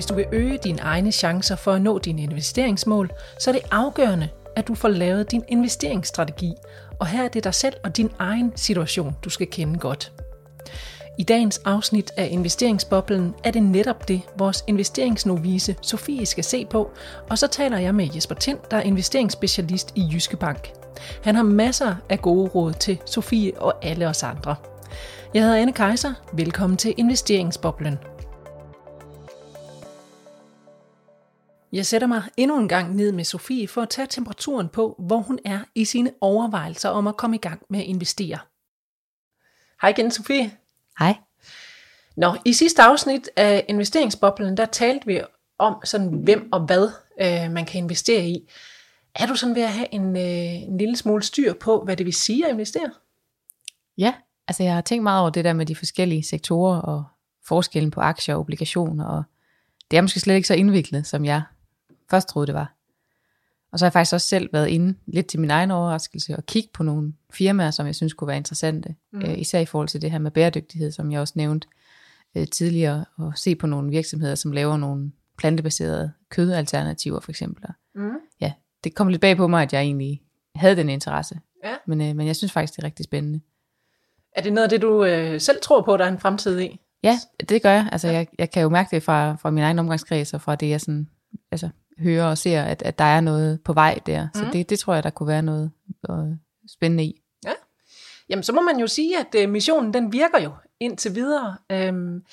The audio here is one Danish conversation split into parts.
Hvis du vil øge dine egne chancer for at nå dine investeringsmål, så er det afgørende, at du får lavet din investeringsstrategi. Og her er det dig selv og din egen situation, du skal kende godt. I dagens afsnit af Investeringsboblen er det netop det, vores investeringsnovise Sofie skal se på, og så taler jeg med Jesper Tind, der er investeringsspecialist i Jyske Bank. Han har masser af gode råd til Sofie og alle os andre. Jeg hedder Anne Kejser. Velkommen til Investeringsboblen. Jeg sætter mig endnu en gang ned med Sofie for at tage temperaturen på, hvor hun er i sine overvejelser om at komme i gang med at investere. Hej igen, Sofie. Hej. Nå, i sidste afsnit af investeringsboblen, der talte vi om sådan, hvem og hvad øh, man kan investere i. Er du sådan ved at have en, øh, en lille smule styr på, hvad det vil sige at investere? Ja, altså jeg har tænkt meget over det der med de forskellige sektorer og forskellen på aktier og obligationer, og det er måske slet ikke så indviklet, som jeg først troede, det var. Og så har jeg faktisk også selv været inde lidt til min egen overraskelse og kigge på nogle firmaer, som jeg synes kunne være interessante. Mm. Øh, især i forhold til det her med bæredygtighed, som jeg også nævnte øh, tidligere, og se på nogle virksomheder, som laver nogle plantebaserede kødalternativer for eksempel. Mm. Ja, det kom lidt bag på mig, at jeg egentlig havde den interesse. Ja. Men, øh, men jeg synes faktisk, det er rigtig spændende. Er det noget af det, du øh, selv tror på, der er en fremtid i? Ja, det gør jeg. Altså, ja. jeg, jeg kan jo mærke det fra, fra min egen omgangskreds, og fra det, jeg sådan, altså, hører og ser, at, at der er noget på vej der. Så mm. det, det tror jeg, der kunne være noget øh, spændende i. Ja. Jamen, så må man jo sige, at øh, missionen, den virker jo indtil videre. Øhm,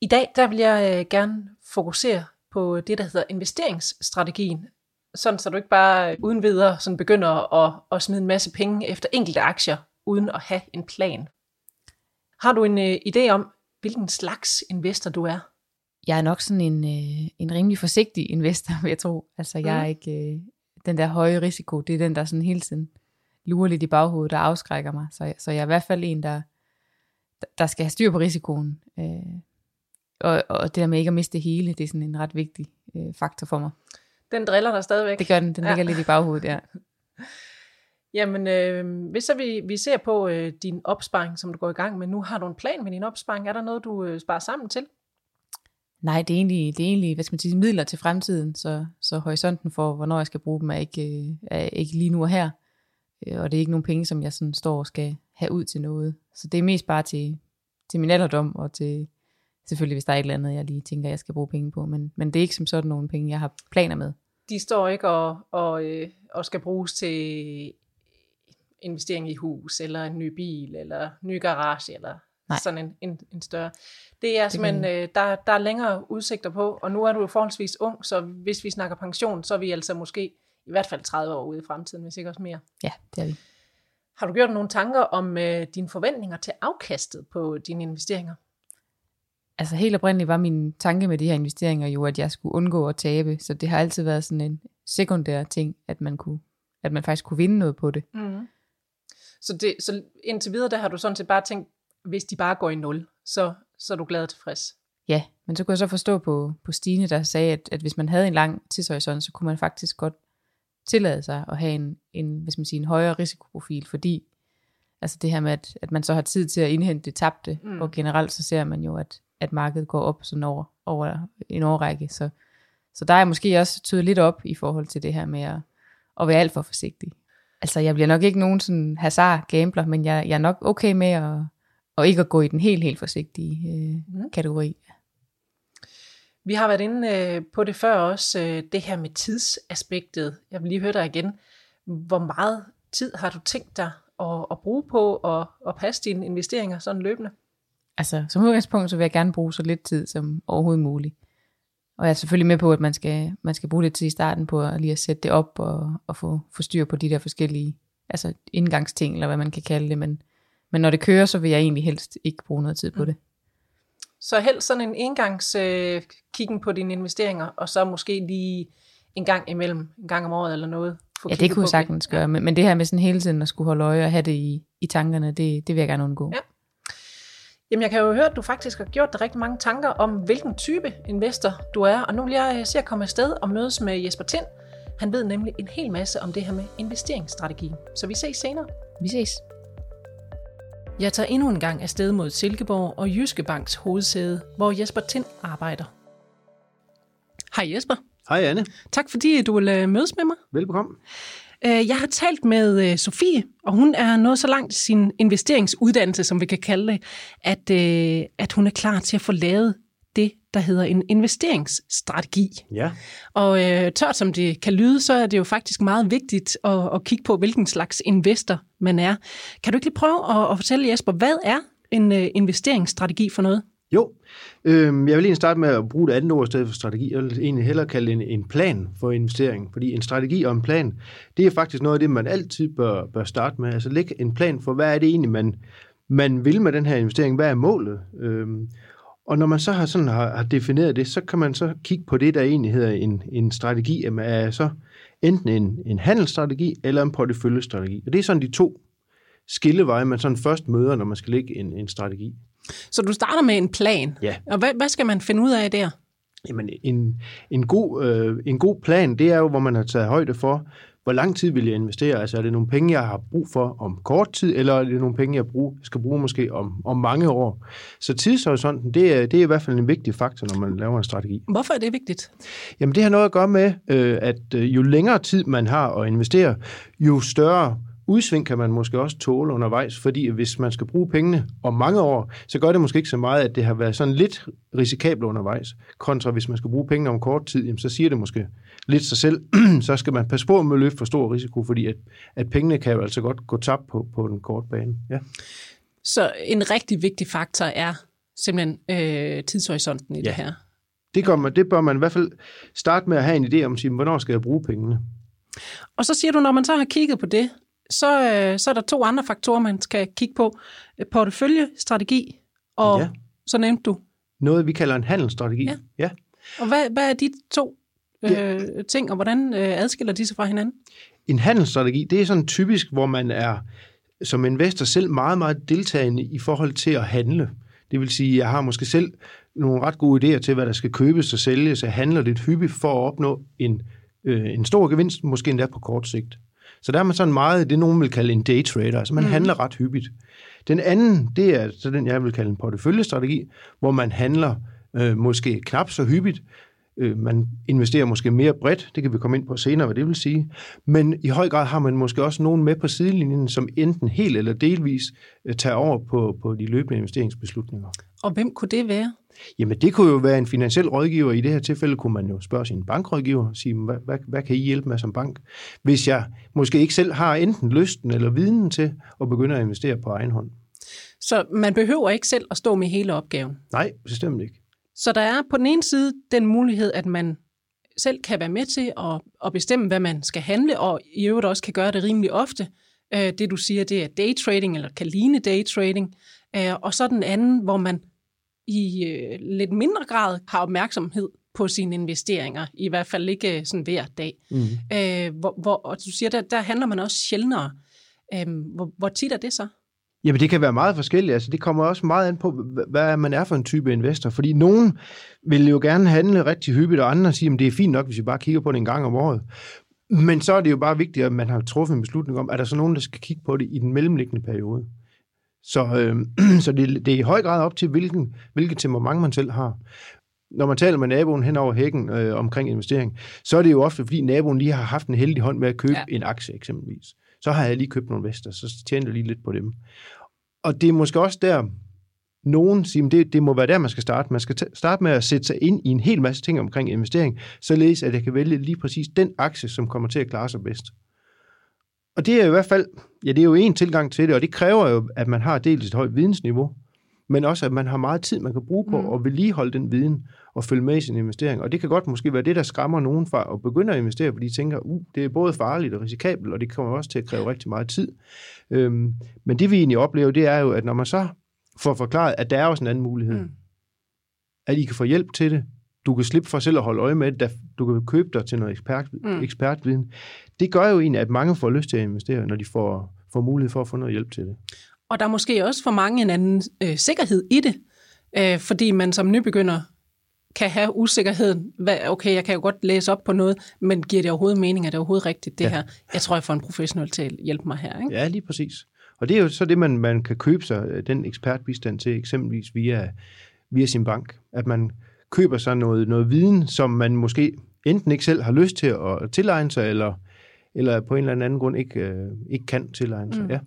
I dag, der vil jeg øh, gerne fokusere på det, der hedder investeringsstrategien. Sådan, så du ikke bare uden videre sådan begynder at, at smide en masse penge efter enkelte aktier, uden at have en plan. Har du en øh, idé om, hvilken slags investor du er? Jeg er nok sådan en, øh, en rimelig forsigtig investor, vil jeg tro. Altså jeg er mm. ikke øh, den der høje risiko, det er den, der sådan hele tiden lurer lidt i baghovedet, der afskrækker mig. Så, så jeg er i hvert fald en, der, der skal have styr på risikoen. Øh, og, og det der med ikke at miste det hele, det er sådan en ret vigtig øh, faktor for mig. Den driller der stadigvæk. Det gør den, den ja. ligger lidt i baghovedet, ja. Jamen, øh, hvis så vi, vi ser på øh, din opsparing, som du går i gang med, nu har du en plan med din opsparing. Er der noget, du øh, sparer sammen til? Nej, det er egentlig, det er egentlig hvad skal man sige, midler til fremtiden, så, så horisonten for, hvornår jeg skal bruge dem, er ikke, øh, er ikke lige nu og her. Øh, og det er ikke nogen penge, som jeg sådan står og skal have ud til noget. Så det er mest bare til, til min alderdom, og til selvfølgelig, hvis der er et eller andet, jeg lige tænker, jeg skal bruge penge på. Men, men det er ikke som sådan nogle penge, jeg har planer med. De står ikke og, og, øh, og skal bruges til investering i hus, eller en ny bil, eller ny garage, eller Nej. sådan en, en, en større. Det er det simpelthen, øh, der, der er længere udsigter på, og nu er du jo forholdsvis ung, så hvis vi snakker pension, så er vi altså måske i hvert fald 30 år ude i fremtiden, hvis ikke også mere. Ja, det er vi. Har du gjort nogle tanker om øh, dine forventninger til afkastet på dine investeringer? Altså helt oprindeligt var min tanke med de her investeringer jo, at jeg skulle undgå at tabe, så det har altid været sådan en sekundær ting, at man, kunne, at man faktisk kunne vinde noget på det. Mm. Så, det, så indtil videre, der har du sådan set bare tænkt, hvis de bare går i nul, så, så er du glad og tilfreds. Ja, men så kunne jeg så forstå på, på Stine, der sagde, at, at hvis man havde en lang tidshorisont, så kunne man faktisk godt tillade sig at have en, en, hvis man siger, en højere risikoprofil, fordi altså det her med, at, at man så har tid til at indhente det tabte, mm. og generelt så ser man jo, at, at markedet går op sådan over, over en årrække. Så, så der er måske også tydet lidt op i forhold til det her med at, at være alt for forsigtig. Altså jeg bliver nok ikke nogen sådan hazard gambler, men jeg, jeg er nok okay med at, og ikke at gå i den helt, helt forsigtige øh, mm. kategori. Vi har været inde øh, på det før også, øh, det her med tidsaspektet. Jeg vil lige høre dig igen. Hvor meget tid har du tænkt dig at, at bruge på at, at passe dine investeringer sådan løbende? Altså, som udgangspunkt, så vil jeg gerne bruge så lidt tid som overhovedet muligt. Og jeg er selvfølgelig med på, at man skal, man skal bruge lidt tid i starten på at lige at sætte det op og, og få, få styr på de der forskellige altså indgangsting, eller hvad man kan kalde det, men, men når det kører, så vil jeg egentlig helst ikke bruge noget tid på mm. det. Så helst sådan en engangs øh, kiggen på dine investeringer, og så måske lige en gang imellem, en gang om året eller noget. Ja, det kunne jeg sagtens gøre, men, men det her med sådan hele tiden at skulle holde øje og have det i, i tankerne, det, det vil jeg gerne undgå. Ja. Jamen jeg kan jo høre, at du faktisk har gjort dig rigtig mange tanker om, hvilken type investor du er, og nu vil jeg se at komme afsted og mødes med Jesper Tind. Han ved nemlig en hel masse om det her med investeringsstrategi. Så vi ses senere. Vi ses. Jeg tager endnu en gang afsted mod Silkeborg og Jyske Banks hovedsæde, hvor Jesper Tind arbejder. Hej Jesper. Hej Anne. Tak fordi du vil øh, mødes med mig. Velbekomme. Øh, jeg har talt med øh, Sofie, og hun er nået så langt i sin investeringsuddannelse, som vi kan kalde det, at, at hun er klar til at få lavet der hedder en investeringsstrategi. Ja. Og øh, tørt som det kan lyde, så er det jo faktisk meget vigtigt at, at kigge på, hvilken slags investor man er. Kan du ikke lige prøve at, at fortælle, Jesper, hvad er en øh, investeringsstrategi for noget? Jo, øh, jeg vil egentlig starte med at bruge det andet ord i stedet for strategi. Jeg vil egentlig hellere kalde det en, en plan for investering, fordi en strategi og en plan, det er faktisk noget af det, man altid bør, bør starte med. Altså lægge en plan for, hvad er det egentlig, man, man vil med den her investering, hvad er målet? Øh, og når man så har, sådan, har, har defineret det, så kan man så kigge på det, der egentlig hedder en, en strategi, er så enten en, en handelsstrategi eller en porteføljestrategi. Og det er sådan de to skilleveje, man sådan først møder, når man skal lægge en, en strategi. Så du starter med en plan. Ja. Og hvad, hvad skal man finde ud af der? Jamen, en, en, god, øh, en god plan, det er jo, hvor man har taget højde for, hvor lang tid vil jeg investere? Altså er det nogle penge, jeg har brug for om kort tid, eller er det nogle penge, jeg brug, skal bruge måske om, om mange år? Så tidshorisonten, det er, det er i hvert fald en vigtig faktor, når man laver en strategi. Hvorfor er det vigtigt? Jamen det har noget at gøre med, øh, at øh, jo længere tid man har at investere, jo større udsving kan man måske også tåle undervejs, fordi hvis man skal bruge pengene om mange år, så gør det måske ikke så meget, at det har været sådan lidt risikabelt undervejs, kontra hvis man skal bruge pengene om kort tid, jamen, så siger det måske lidt sig selv, så skal man passe på med at løbe for stor risiko, fordi at, at pengene kan jo altså godt gå tabt på, på den korte bane. Ja. Så en rigtig vigtig faktor er simpelthen øh, tidshorisonten i ja. det her. Det, gør man, det bør man i hvert fald starte med at have en idé om, sige, hvornår skal jeg bruge pengene? Og så siger du, når man så har kigget på det, så, øh, så er der to andre faktorer, man skal kigge på. Porteføljestrategi, og ja. så nævnte du? Noget, vi kalder en handelsstrategi. Ja. ja. Og hvad, hvad er de to ja. øh, ting, og hvordan øh, adskiller de sig fra hinanden? En handelsstrategi, det er sådan typisk, hvor man er som investor selv meget, meget deltagende i forhold til at handle. Det vil sige, jeg har måske selv nogle ret gode idéer til, hvad der skal købes og sælges. Jeg handler lidt hyppigt for at opnå en, øh, en stor gevinst, måske endda på kort sigt. Så der er man sådan meget, det nogen vil kalde en day trader, altså man mm. handler ret hyppigt. Den anden, det er så den, jeg vil kalde en porteføljestrategi, hvor man handler øh, måske knap så hyppigt, øh, man investerer måske mere bredt, det kan vi komme ind på senere, hvad det vil sige, men i høj grad har man måske også nogen med på sidelinjen, som enten helt eller delvis øh, tager over på, på de løbende investeringsbeslutninger. Og hvem kunne det være? Jamen det kunne jo være en finansiel rådgiver. I det her tilfælde kunne man jo spørge sin bankrådgiver og sige, hvad, hvad, hvad kan I hjælpe med som bank? Hvis jeg måske ikke selv har enten lysten eller viden til at begynde at investere på egen hånd. Så man behøver ikke selv at stå med hele opgaven? Nej, bestemt ikke. Så der er på den ene side den mulighed, at man selv kan være med til at, at bestemme, hvad man skal handle, og i øvrigt også kan gøre det rimelig ofte. Øh, det du siger, det er daytrading, eller kan ligne daytrading. Øh, og så den anden, hvor man i øh, lidt mindre grad har opmærksomhed på sine investeringer, i hvert fald ikke sådan hver dag. Mm. hvor, hvor, og du siger, der, der handler man også sjældnere. hvor, hvor tit er det så? Jamen, det kan være meget forskelligt. Altså, det kommer også meget an på, hvad man er for en type investor. Fordi nogen vil jo gerne handle rigtig hyppigt, og andre siger, at det er fint nok, hvis vi bare kigger på det en gang om året. Men så er det jo bare vigtigt, at man har truffet en beslutning om, at der så nogen, der skal kigge på det i den mellemliggende periode. Så, øh, så det, det er i høj grad op til, hvilken, hvilket temperament man selv har. Når man taler med naboen hen over hækken øh, omkring investering, så er det jo ofte, fordi naboen lige har haft en heldig hånd med at købe ja. en aktie eksempelvis. Så har jeg lige købt nogle vester, så tjener jeg lige lidt på dem. Og det er måske også der, nogen siger, det, det må være der, man skal starte. Man skal starte med at sætte sig ind i en hel masse ting omkring investering, således at jeg kan vælge lige præcis den aktie, som kommer til at klare sig bedst. Og det er i hvert fald, ja, det er jo en tilgang til det, og det kræver jo, at man har dels et højt vidensniveau, men også, at man har meget tid, man kan bruge på mm. at vedligeholde den viden og følge med i sin investering. Og det kan godt måske være det, der skræmmer nogen fra at begynde at investere, fordi de tænker, uh, det er både farligt og risikabelt, og det kommer også til at kræve rigtig meget tid. Øhm, men det vi egentlig oplever, det er jo, at når man så får forklaret, at der er også en anden mulighed, mm. at I kan få hjælp til det, du kan slippe for selv at holde øje med det, du kan købe dig til noget ekspert, mm. ekspertviden. Det gør jo egentlig, at mange får lyst til at investere, når de får, får mulighed for at få noget hjælp til det. Og der er måske også for mange en anden øh, sikkerhed i det, øh, fordi man som nybegynder kan have usikkerheden. Hvad, okay, jeg kan jo godt læse op på noget, men giver det overhovedet mening? Er det overhovedet rigtigt, det ja. her? Jeg tror, jeg får en professionel til at hjælpe mig her. Ikke? Ja, lige præcis. Og det er jo så det, man, man kan købe sig, øh, den ekspertbistand til, eksempelvis via, via sin bank. At man køber sig noget, noget viden, som man måske enten ikke selv har lyst til at tilegne sig, eller, eller på en eller anden grund ikke, øh, ikke kan tilegne sig. Mm. Ja.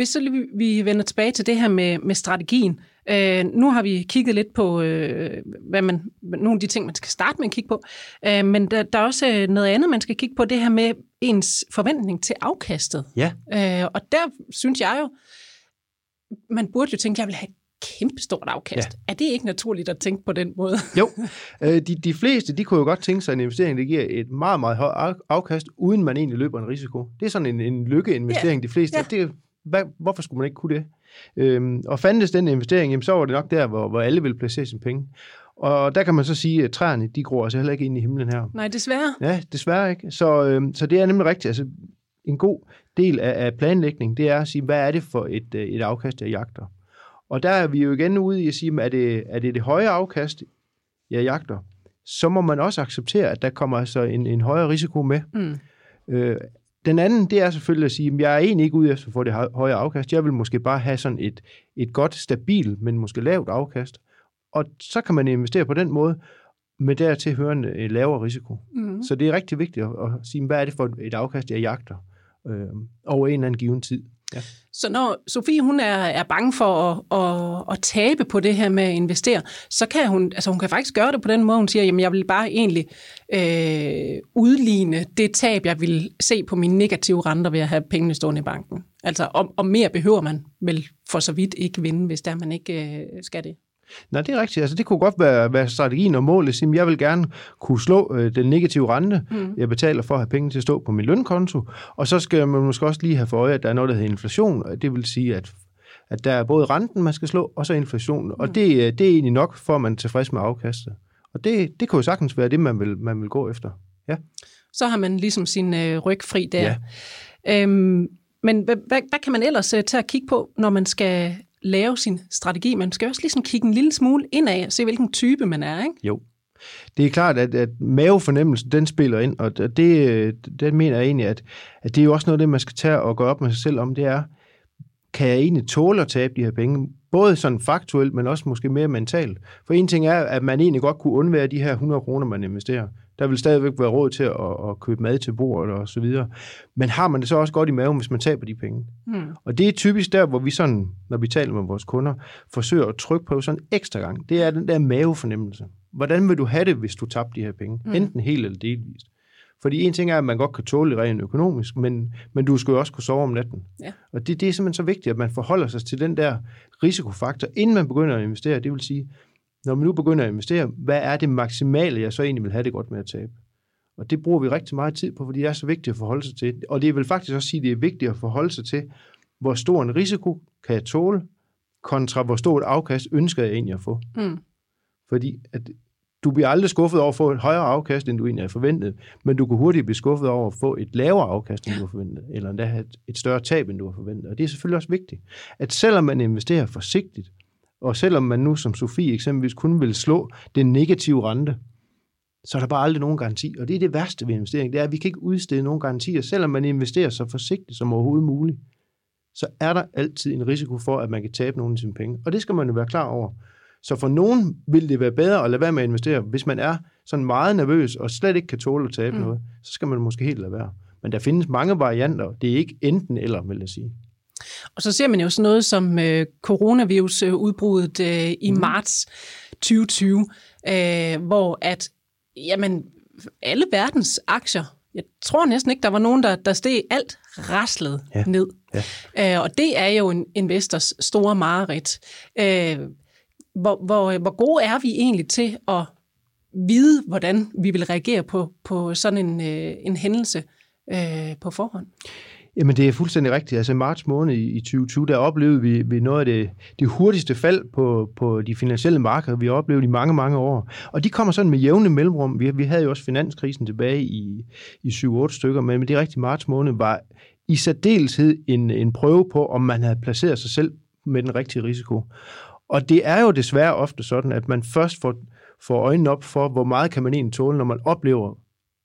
Hvis så vi vender tilbage til det her med, med strategien. Øh, nu har vi kigget lidt på, øh, hvad man, nogle af de ting, man skal starte med at kigge på. Øh, men der, der er også noget andet, man skal kigge på, det her med ens forventning til afkastet. Ja. Øh, og der synes jeg jo, man burde jo tænke, at jeg vil have kæmpestort afkast. Ja. Er det ikke naturligt at tænke på den måde? jo, øh, de, de fleste de kunne jo godt tænke sig en investering, der giver et meget, meget højt afkast, uden man egentlig løber en risiko. Det er sådan en, en lykkeinvestering, ja. de fleste. Ja. Det, hvad, hvorfor skulle man ikke kunne det? Øhm, og fandtes den investering, jamen, så var det nok der, hvor, hvor alle ville placere sine penge. Og der kan man så sige, at træerne, de gror altså heller ikke ind i himlen her. Nej, desværre. Ja, desværre ikke. Så, øhm, så det er nemlig rigtigt. Altså, en god del af, af planlægning, det er at sige, hvad er det for et, øh, et afkast, jeg jagter? Og der er vi jo igen ude i at sige, er det, er det det høje afkast, jeg jagter? Så må man også acceptere, at der kommer altså en, en højere risiko med. Mm. Øh, den anden, det er selvfølgelig at sige, at jeg er egentlig ikke ude efter at få det høje afkast. Jeg vil måske bare have sådan et, et godt, stabilt, men måske lavt afkast. Og så kan man investere på den måde, med dertil hørende en lavere risiko. Mm. Så det er rigtig vigtigt at, at sige, hvad er det for et afkast, jeg jagter øh, over en eller anden given tid. Ja. Så når Sofie hun er, er bange for at, at, at tabe på det her med at investere, så kan hun, altså hun kan faktisk gøre det på den måde, hun siger, jamen jeg vil bare egentlig øh, udligne det tab, jeg vil se på mine negative renter ved at have pengene stående i banken. Altså, og, og mere behøver man vel for så vidt ikke vinde, hvis der man ikke øh, skal det. Nej, det er rigtigt. Altså, det kunne godt være, være strategien og målet. Sige, jeg vil gerne kunne slå øh, den negative rente, mm. jeg betaler for at have penge til at stå på min lønkonto. Og så skal man måske også lige have for øje, at der er noget, der hedder inflation. Det vil sige, at at der er både renten, man skal slå, og så inflationen. Mm. Og det, øh, det er egentlig nok, for at man er tilfreds med afkastet. Og det, det kunne jo sagtens være det, man vil, man vil gå efter. Ja. Så har man ligesom sin øh, ryg fri der. Ja. Øhm, men hvad, hvad, hvad kan man ellers uh, tage at kigge på, når man skal lave sin strategi. Man skal også ligesom kigge en lille smule indad og se, hvilken type man er, ikke? Jo. Det er klart, at, at mavefornemmelsen, den spiller ind, og det, det mener jeg egentlig, at, at det er jo også noget det, man skal tage og gå op med sig selv om, det er, kan jeg egentlig tåle at tabe de her penge? Både sådan faktuelt, men også måske mere mentalt. For en ting er, at man egentlig godt kunne undvære de her 100 kroner, man investerer. Der vil stadigvæk være råd til at, at købe mad til bordet og så videre. Men har man det så også godt i maven, hvis man taber de penge? Mm. Og det er typisk der, hvor vi sådan, når vi taler med vores kunder, forsøger at trykke på sådan ekstra gang. Det er den der mavefornemmelse. Hvordan vil du have det, hvis du tabte de her penge? Mm. Enten helt eller delvist. Fordi en ting er, at man godt kan tåle det rent økonomisk, men, men du skal jo også kunne sove om natten. Ja. Og det, det er simpelthen så vigtigt, at man forholder sig til den der risikofaktor, inden man begynder at investere. Det vil sige, når man nu begynder at investere, hvad er det maksimale, jeg så egentlig vil have det godt med at tabe? Og det bruger vi rigtig meget tid på, fordi det er så vigtigt at forholde sig til. Og det vil faktisk også sige, at det er vigtigt at forholde sig til, hvor stor en risiko kan jeg tåle, kontra hvor stort afkast ønsker jeg egentlig at få. Mm. Fordi at du bliver aldrig skuffet over at få et højere afkast, end du egentlig har forventet, men du kan hurtigt blive skuffet over at få et lavere afkast, end du har forventet, eller endda have et større tab, end du har forventet. Og det er selvfølgelig også vigtigt, at selvom man investerer forsigtigt, og selvom man nu som Sofie eksempelvis kun vil slå den negative rente, så er der bare aldrig nogen garanti. Og det er det værste ved investering, det er, at vi kan ikke udstede nogen garantier. Selvom man investerer så forsigtigt som overhovedet muligt, så er der altid en risiko for, at man kan tabe nogle af sine penge. Og det skal man jo være klar over. Så for nogen vil det være bedre at lade være med at investere. Hvis man er sådan meget nervøs og slet ikke kan tåle at tabe mm. noget, så skal man måske helt lade være. Men der findes mange varianter. Det er ikke enten eller, vil jeg sige. Og så ser man jo sådan noget som øh, coronavirusudbruddet øh, i mm. marts 2020, øh, hvor at jamen, alle verdens aktier, jeg tror næsten ikke, der var nogen, der, der steg alt raslet ja. ned. Ja. Øh, og det er jo en investors store mareridt. Øh, hvor, hvor, hvor gode er vi egentlig til at vide, hvordan vi vil reagere på, på sådan en, øh, en hændelse øh, på forhånd? Jamen, det er fuldstændig rigtigt. Altså, i marts måned i 2020, der oplevede vi, vi noget af det, det hurtigste fald på, på de finansielle markeder, vi har oplevet i mange, mange år. Og de kommer sådan med jævne mellemrum. Vi, vi havde jo også finanskrisen tilbage i, i 7-8 stykker, men det rigtige marts måned var i særdeleshed en, en prøve på, om man havde placeret sig selv med den rigtige risiko. Og det er jo desværre ofte sådan, at man først får, får øjnene op for, hvor meget kan man egentlig tåle, når man oplever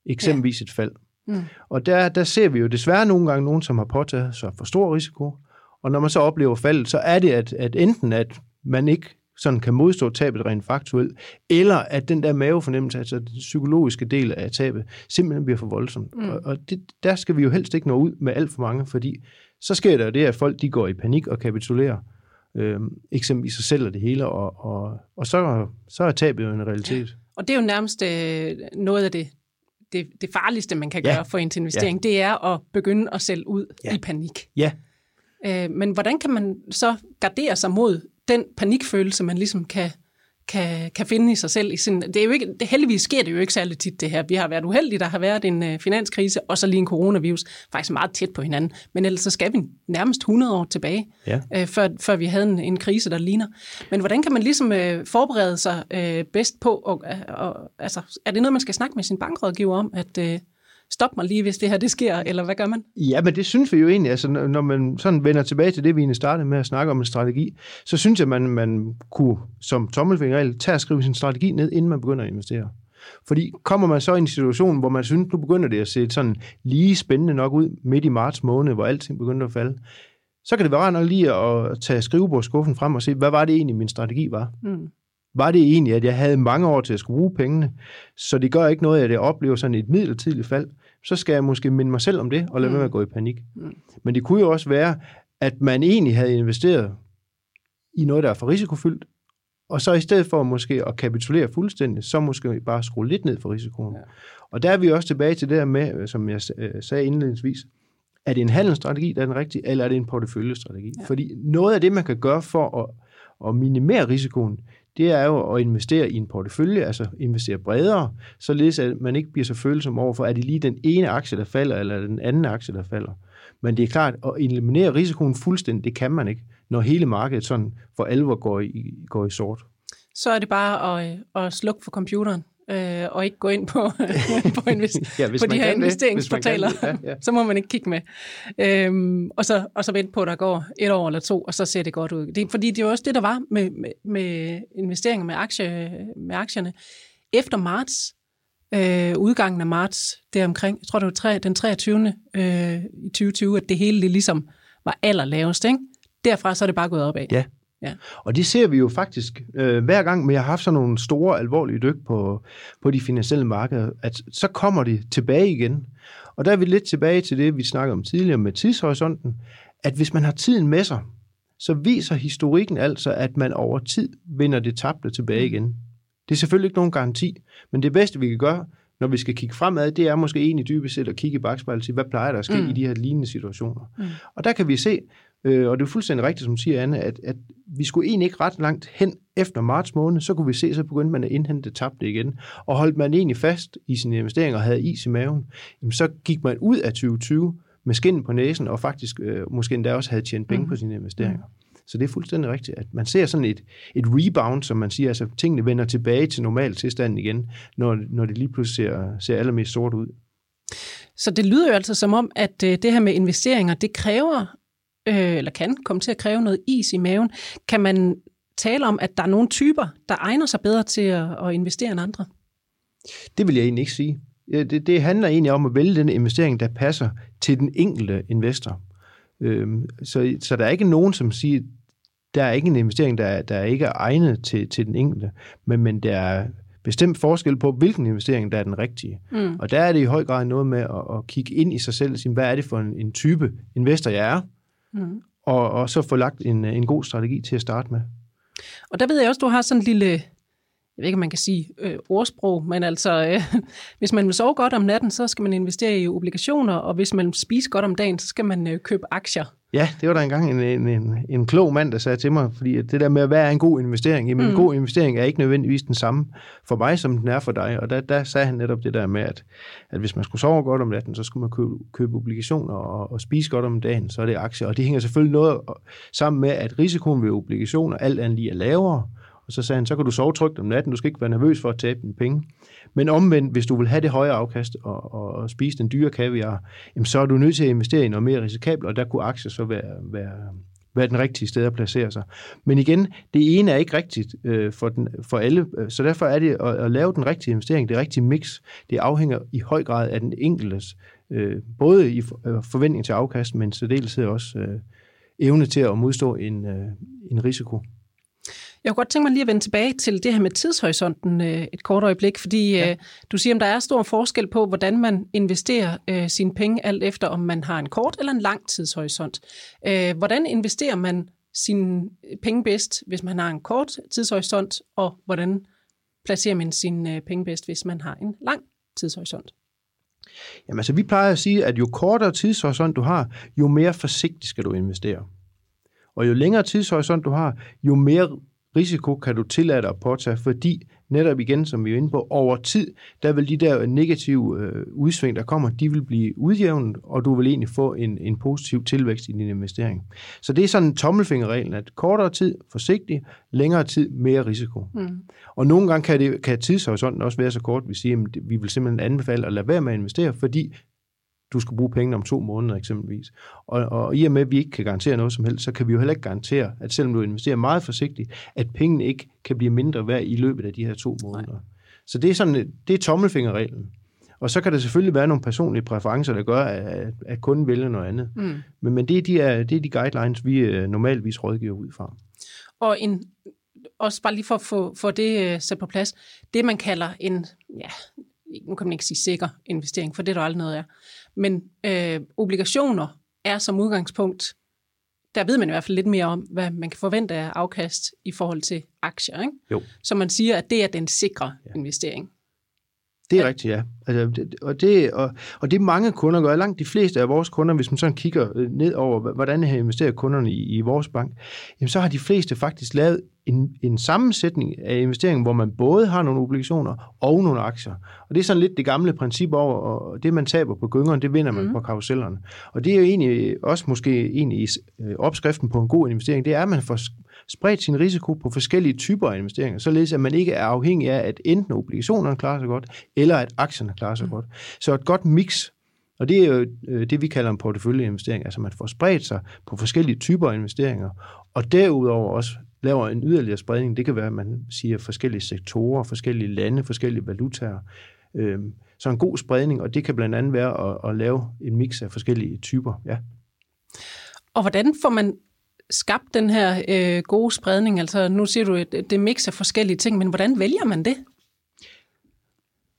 eksempelvis et fald. Mm. Og der, der ser vi jo desværre nogle gange nogen, som har påtaget sig for stor risiko. Og når man så oplever faldet, så er det, at, at enten at man ikke sådan kan modstå tabet rent faktuelt, eller at den der mavefornemmelse, altså den psykologiske del af tabet, simpelthen bliver for voldsomt. Mm. Og, og det, der skal vi jo helst ikke nå ud med alt for mange, fordi så sker der jo det, at folk de går i panik og kapitulerer, øh, eksempelvis sig selv og det hele, og, og, og så, så er tabet jo en realitet. Og det er jo nærmest øh, noget af det, det, det farligste, man kan ja. gøre for en investering, ja. det er at begynde at sælge ud ja. i panik. Ja. Øh, men hvordan kan man så gardere sig mod den panikfølelse, man ligesom kan, kan, kan finde i sig selv. I sin, det er jo ikke, det, heldigvis sker det jo ikke særlig tit det her. Vi har været uheldige, der har været en uh, finanskrise, og så lige en coronavirus, faktisk meget tæt på hinanden. Men ellers så skal vi nærmest 100 år tilbage, ja. uh, før, før vi havde en, en krise, der ligner. Men hvordan kan man ligesom uh, forberede sig uh, bedst på, og, uh, og, altså, er det noget, man skal snakke med sin bankrådgiver om, at... Uh, stop mig lige, hvis det her det sker, eller hvad gør man? Ja, men det synes vi jo egentlig, altså når man sådan vender tilbage til det, vi egentlig startede med at snakke om en strategi, så synes jeg, man, man kunne som tommelfingerregel tage og skrive sin strategi ned, inden man begynder at investere. Fordi kommer man så i en situation, hvor man synes, nu begynder det at se sådan lige spændende nok ud midt i marts måned, hvor alting begynder at falde, så kan det være rart nok lige at tage skrivebordskuffen frem og se, hvad var det egentlig, min strategi var? Mm. Var det egentlig, at jeg havde mange år til at skulle bruge pengene, så det gør ikke noget, at jeg oplever sådan et midlertidigt fald, så skal jeg måske minde mig selv om det, og lade mm. være med at gå i panik. Mm. Men det kunne jo også være, at man egentlig havde investeret i noget, der er for risikofyldt, og så i stedet for måske at kapitulere fuldstændig, så måske bare skrue lidt ned for risikoen. Ja. Og der er vi også tilbage til det her med, som jeg øh, sagde indledningsvis, er det en handelsstrategi, der er den rigtige, eller er det en porteføljestrategi? Ja. Fordi noget af det, man kan gøre for at, at minimere risikoen, det er jo at investere i en portefølje, altså investere bredere, således at man ikke bliver så følsom overfor, er det lige den ene aktie, der falder, eller den anden aktie, der falder. Men det er klart, at eliminere risikoen fuldstændig, det kan man ikke, når hele markedet sådan for alvor går i, går i sort. Så er det bare at, øh, at slukke for computeren øh, og ikke gå ind på, på, invest- ja, på de her investeringsportaler, ja, ja. så må man ikke kigge med. Øhm, og, så, og så vente på, at der går et år eller to, og så ser det godt ud. Det, fordi det er også det, der var med, med, med investeringer med, aktie, med aktierne. Efter marts, øh, udgangen af marts, omkring, jeg tror det var tre, den 23. Øh, i 2020, at det hele det ligesom var allerlavest. Ikke? Derfra så er det bare gået opad. Ja, Ja. Og det ser vi jo faktisk øh, hver gang, vi har haft sådan nogle store, alvorlige dyk på, på de finansielle markeder, at så kommer de tilbage igen. Og der er vi lidt tilbage til det, vi snakkede om tidligere med tidshorisonten, at hvis man har tiden med sig, så viser historikken altså, at man over tid vinder det tabte tilbage mm. igen. Det er selvfølgelig ikke nogen garanti, men det bedste, vi kan gøre, når vi skal kigge fremad, det er måske egentlig dybest set at kigge i bagspejlet og sige, hvad plejer der at ske mm. i de her lignende situationer. Mm. Og der kan vi se, Øh, og det er fuldstændig rigtigt, som siger Anne, at, at vi skulle egentlig ikke ret langt hen efter marts måned, så kunne vi se, så begyndte man at indhente tabte igen. Og holdt man egentlig fast i sine investeringer og havde is i maven, jamen så gik man ud af 2020 med skinnen på næsen, og faktisk øh, måske endda også havde tjent penge mm. på sine investeringer. Mm. Så det er fuldstændig rigtigt, at man ser sådan et, et rebound, som man siger, altså tingene vender tilbage til normal tilstand igen, når, når det lige pludselig ser, ser allermest sort ud. Så det lyder jo altså som om, at øh, det her med investeringer, det kræver øh, eller kan komme til at kræve noget is i maven. Kan man tale om, at der er nogle typer, der egner sig bedre til at, at investere end andre? Det vil jeg egentlig ikke sige. Det, det handler egentlig om at vælge den investering, der passer til den enkelte investor. Øhm, så, så der er ikke nogen, som siger, der er ikke en investering, der, der ikke er egnet til, til den enkelte, men, men der er bestemt forskel på, hvilken investering, der er den rigtige. Mm. Og der er det i høj grad noget med at, at kigge ind i sig selv og sige, hvad er det for en, en type investor, jeg er? mm. og, og så få lagt en, en god strategi til at starte med. Og der ved jeg også, du har sådan en lille, jeg ved ikke, om man kan sige øh, ordsprog, men altså, øh, hvis man vil sove godt om natten, så skal man investere i obligationer, og hvis man spiser godt om dagen, så skal man øh, købe aktier. Ja, det var der engang en, en, en, en klog mand, der sagde til mig, fordi det der med, hvad er en god investering? Jamen, mm. en god investering er ikke nødvendigvis den samme for mig, som den er for dig. Og der, der sagde han netop det der med, at, at hvis man skulle sove godt om natten, så skulle man købe, købe obligationer og, og spise godt om dagen, så er det aktier. Og det hænger selvfølgelig noget sammen med, at risikoen ved obligationer alt andet lige er lavere, og så sagde han, så kan du sove trygt om natten, du skal ikke være nervøs for at tabe dine penge. Men omvendt, hvis du vil have det høje afkast og, og, og spise den dyre kaviar, jamen, så er du nødt til at investere i noget mere risikabelt, og der kunne aktier så være, være, være den rigtige sted at placere sig. Men igen, det ene er ikke rigtigt øh, for, den, for alle, øh, så derfor er det at, at lave den rigtige investering, det rigtige mix, det afhænger i høj grad af den enkeltes, øh, både i øh, forventning til afkast, men særdeleshed også øh, evne til at modstå en, øh, en risiko. Jeg kunne godt tænke mig lige at vende tilbage til det her med tidshorisonten øh, et kort øjeblik, fordi ja. øh, du siger, at der er stor forskel på, hvordan man investerer øh, sine penge, alt efter om man har en kort eller en lang tidshorisont. Øh, hvordan investerer man sine penge bedst, hvis man har en kort tidshorisont, og hvordan placerer man sine penge bedst, hvis man har en lang tidshorisont? Jamen altså, vi plejer at sige, at jo kortere tidshorisont du har, jo mere forsigtigt skal du investere. Og jo længere tidshorisont du har, jo mere risiko kan du tillade dig at påtage, fordi netop igen, som vi er inde på, over tid, der vil de der negative øh, udsving, der kommer, de vil blive udjævnet, og du vil egentlig få en, en positiv tilvækst i din investering. Så det er sådan en tommelfingerregel, at kortere tid, forsigtig, længere tid, mere risiko. Mm. Og nogle gange kan, det, kan tidshorisonten også være så kort, at vi siger, at vi vil simpelthen anbefale at lade være med at investere, fordi du skal bruge penge om to måneder eksempelvis. Og, og i og med, at vi ikke kan garantere noget som helst, så kan vi jo heller ikke garantere, at selvom du investerer meget forsigtigt, at pengene ikke kan blive mindre værd i løbet af de her to måneder. Nej. Så det er, sådan, det er tommelfingerreglen. Og så kan der selvfølgelig være nogle personlige præferencer, der gør, at, at kunden vælger noget andet. Mm. Men, men det, er de, er, det er de guidelines, vi uh, normalvis rådgiver ud fra. Og en, også bare lige for at få, få det uh, sat på plads, det man kalder en, ja, nu kan man ikke sige sikker investering, for det er der aldrig noget af. Men øh, obligationer er som udgangspunkt, der ved man i hvert fald lidt mere om, hvad man kan forvente af afkast i forhold til aktier. Ikke? Jo. Så man siger, at det er den sikre ja. investering. Det er ja. rigtigt, ja. Altså, det, og, det, og, og det mange kunder gør, langt de fleste af vores kunder, hvis man sådan kigger øh, ned over, hvordan har investeret kunderne i, i vores bank, jamen så har de fleste faktisk lavet en, en sammensætning af investeringen, hvor man både har nogle obligationer og nogle aktier. Og det er sådan lidt det gamle princip over, og det man taber på gyngerne, det vinder man mm. på karusellerne. Og det er jo egentlig også måske egentlig øh, opskriften på en god investering, det er, at man får spredt sin risiko på forskellige typer af investeringer, således at man ikke er afhængig af, at enten obligationerne klarer sig godt, eller at aktierne klarer sig mm. godt. Så et godt mix og det er jo øh, det, vi kalder en porteføljeinvestering. Altså man får spredt sig på forskellige typer af investeringer, og derudover også laver en yderligere spredning. Det kan være, at man siger forskellige sektorer, forskellige lande, forskellige valutaer. Øhm, så en god spredning, og det kan blandt andet være at, at lave en mix af forskellige typer. Ja. Og hvordan får man skabt den her øh, gode spredning? Altså nu siger du, at det mix af forskellige ting, men hvordan vælger man det?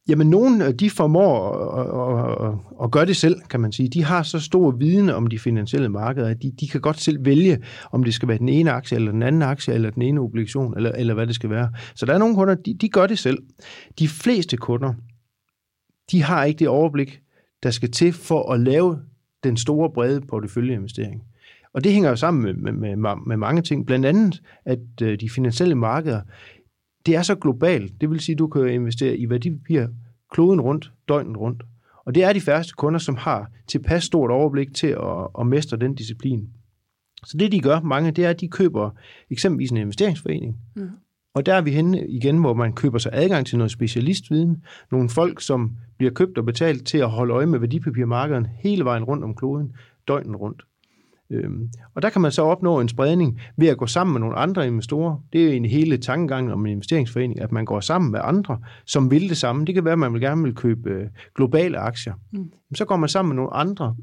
Jamen, nogen øh, de formår at, at, at gøre det selv, kan man sige. De har så stor viden om de finansielle markeder, at de, de kan godt selv vælge, om det skal være den ene aktie, eller den anden aktie, eller den ene obligation, eller, eller hvad det skal være. Så der er nogle kunder, de, de gør det selv. De fleste kunder, de har ikke det overblik, der skal til for at lave den store, brede porteføljeinvestering. Og det hænger jo sammen med, med, med, med mange ting. Blandt andet, at øh, de finansielle markeder, det er så globalt. Det vil sige, at du kan investere i værdipapirer kloden rundt, døgnet rundt. Og det er de færreste kunder, som har tilpas stort overblik til at, at mestre den disciplin. Så det, de gør, mange, det er, at de køber eksempelvis en investeringsforening. Mm. Og der er vi henne igen, hvor man køber sig adgang til noget specialistviden. Nogle folk, som bliver købt og betalt til at holde øje med værdipapirmarkederne hele vejen rundt om kloden, døgnet rundt. Øhm, og der kan man så opnå en spredning ved at gå sammen med nogle andre investorer. Det er jo egentlig hele tankegangen om en investeringsforening, at man går sammen med andre, som vil det samme. Det kan være, at man vil gerne vil købe øh, globale aktier. Mm. Så går man sammen med nogle andre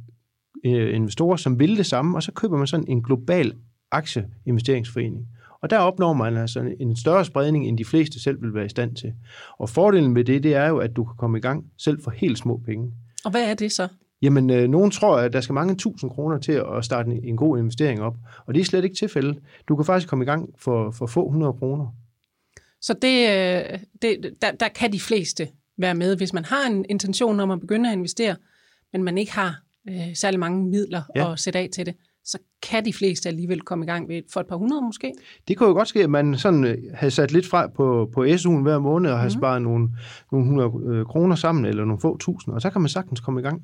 øh, investorer, som vil det samme, og så køber man sådan en global aktieinvesteringsforening. Og der opnår man altså en større spredning, end de fleste selv vil være i stand til. Og fordelen ved det, det er jo, at du kan komme i gang selv for helt små penge. Og hvad er det så? Jamen, øh, nogen tror, at der skal mange tusind kroner til at starte en, en god investering op. Og det er slet ikke tilfældet. Du kan faktisk komme i gang for, for få hundrede kroner. Så det, øh, det, der, der kan de fleste være med, hvis man har en intention om at begynde at investere, men man ikke har øh, særlig mange midler ja. at sætte af til det, så kan de fleste alligevel komme i gang ved for et par hundrede måske. Det kunne jo godt ske, at man sådan øh, havde sat lidt fra på, på SU'en hver måned og har mm. sparet nogle, nogle 100 øh, kroner sammen, eller nogle få tusind, og så kan man sagtens komme i gang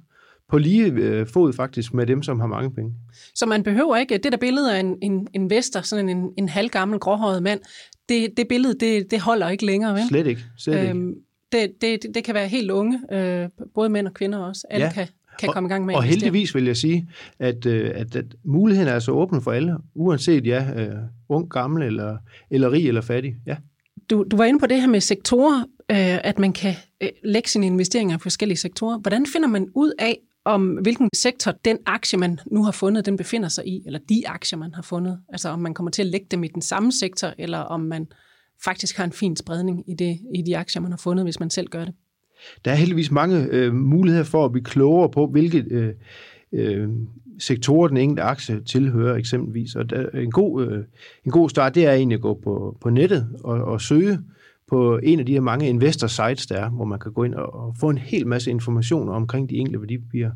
på lige øh, fod faktisk med dem, som har mange penge. Så man behøver ikke, det der billede af en, en investor, sådan en, en halvgammel gråhåret mand, det, det billede, det, det holder ikke længere, vel? Slet ikke. Slet øhm, ikke. Det, det, det kan være helt unge, øh, både mænd og kvinder også. Alle ja. kan, kan og, komme i gang med Og heldigvis vil jeg sige, at, øh, at, at muligheden er så åben for alle, uanset ja, øh, ung, gammel, eller, eller rig eller fattig. Ja. Du, du var inde på det her med sektorer, øh, at man kan øh, lægge sine investeringer i forskellige sektorer. Hvordan finder man ud af, om hvilken sektor den aktie, man nu har fundet, den befinder sig i, eller de aktier, man har fundet. Altså om man kommer til at lægge dem i den samme sektor, eller om man faktisk har en fin spredning i, det, i de aktier, man har fundet, hvis man selv gør det. Der er heldigvis mange øh, muligheder for at blive klogere på, hvilke øh, øh, sektorer den enkelte aktie tilhører eksempelvis. Og der, en, god, øh, en god start, det er egentlig at gå på, på nettet og, og søge på en af de her mange investor sites, der er, hvor man kan gå ind og, få en hel masse informationer omkring de enkelte værdipapirer.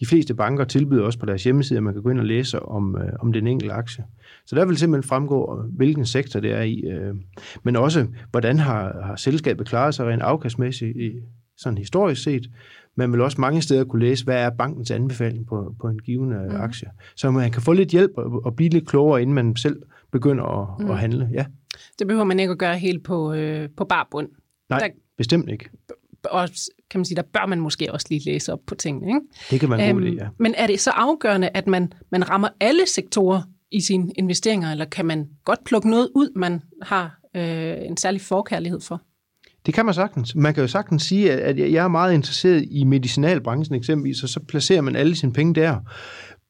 De fleste banker tilbyder også på deres hjemmeside, at man kan gå ind og læse om, øh, om den enkelte aktie. Så der vil simpelthen fremgå, hvilken sektor det er i, øh, men også, hvordan har, har selskabet klaret sig rent afkastmæssigt, i, sådan historisk set. Man vil også mange steder kunne læse, hvad er bankens anbefaling på, på en given mm. aktie. Så man kan få lidt hjælp og, og blive lidt klogere, inden man selv begynder at, mm. at handle. Ja. Det behøver man ikke at gøre helt på, øh, på bar bund. Nej, der, bestemt ikke. Og kan man sige, der bør man måske også lige læse op på tingene. Ikke? Det kan man øhm, god ja. Men er det så afgørende, at man, man rammer alle sektorer i sine investeringer, eller kan man godt plukke noget ud, man har øh, en særlig forkærlighed for? Det kan man sagtens. Man kan jo sagtens sige, at jeg er meget interesseret i medicinalbranchen eksempelvis, og så placerer man alle sine penge der.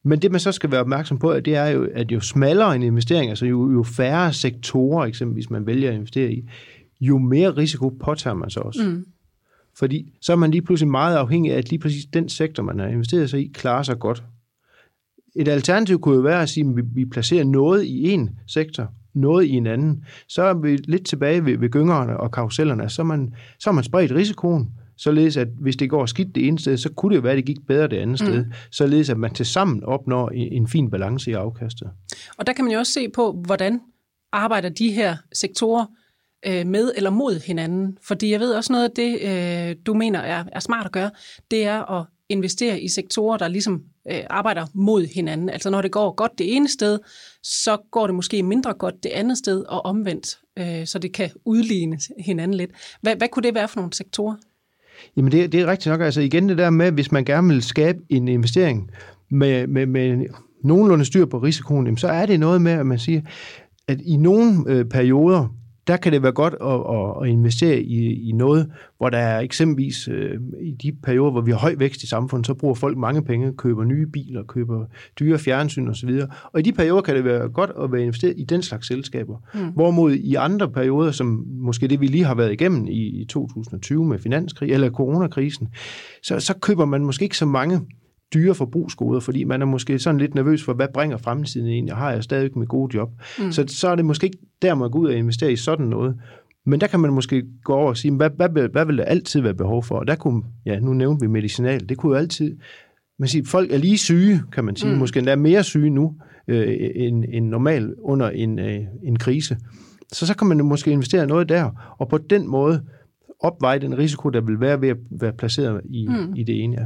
Men det, man så skal være opmærksom på, det er jo, at jo smallere en investering, altså jo, jo færre sektorer eksempelvis man vælger at investere i, jo mere risiko påtager man så også. Mm. Fordi så er man lige pludselig meget afhængig af, at lige præcis den sektor, man har investeret sig i, klarer sig godt. Et alternativ kunne jo være at sige, at vi placerer noget i en sektor, noget i en anden. Så er vi lidt tilbage ved, ved gyngerne og karusellerne. Så er man, så er man spredt risikoen, således at hvis det går skidt det ene sted, så kunne det jo være, at det gik bedre det andet mm. sted, således at man til sammen opnår en fin balance i afkastet. Og der kan man jo også se på, hvordan arbejder de her sektorer øh, med eller mod hinanden. Fordi jeg ved også noget af det, øh, du mener er, er smart at gøre, det er at investere i sektorer, der ligesom øh, arbejder mod hinanden. Altså når det går godt det ene sted, så går det måske mindre godt det andet sted, og omvendt, øh, så det kan udligne hinanden lidt. Hvad, hvad kunne det være for nogle sektorer? Jamen det, det er rigtigt nok. Altså igen det der med, hvis man gerne vil skabe en investering med, med, med nogenlunde styr på risikoen, jamen, så er det noget med, at man siger, at i nogle øh, perioder, der kan det være godt at, at, investere i, i noget, hvor der er eksempelvis øh, i de perioder, hvor vi har høj vækst i samfundet, så bruger folk mange penge, køber nye biler, køber dyre fjernsyn osv. Og i de perioder kan det være godt at være investeret i den slags selskaber. Mm. Hvorimod i andre perioder, som måske det vi lige har været igennem i, i 2020 med finanskrig eller coronakrisen, så, så køber man måske ikke så mange dyre forbrugsgoder, fordi man er måske sådan lidt nervøs for, hvad bringer fremtiden egentlig? Har jeg stadig med gode job? Mm. Så, så er det måske ikke der, man går ud og investere i sådan noget. Men der kan man måske gå over og sige, hvad, hvad, hvad vil der altid være behov for? Og der kunne, ja, nu nævnte vi medicinal, det kunne jo altid, man siger, folk er lige syge, kan man sige, mm. måske endda mere syge nu, øh, end, end normalt under en, øh, en krise. Så så kan man måske investere noget der, og på den måde opveje den risiko, der vil være ved at være placeret i, mm. i det ene. Ja.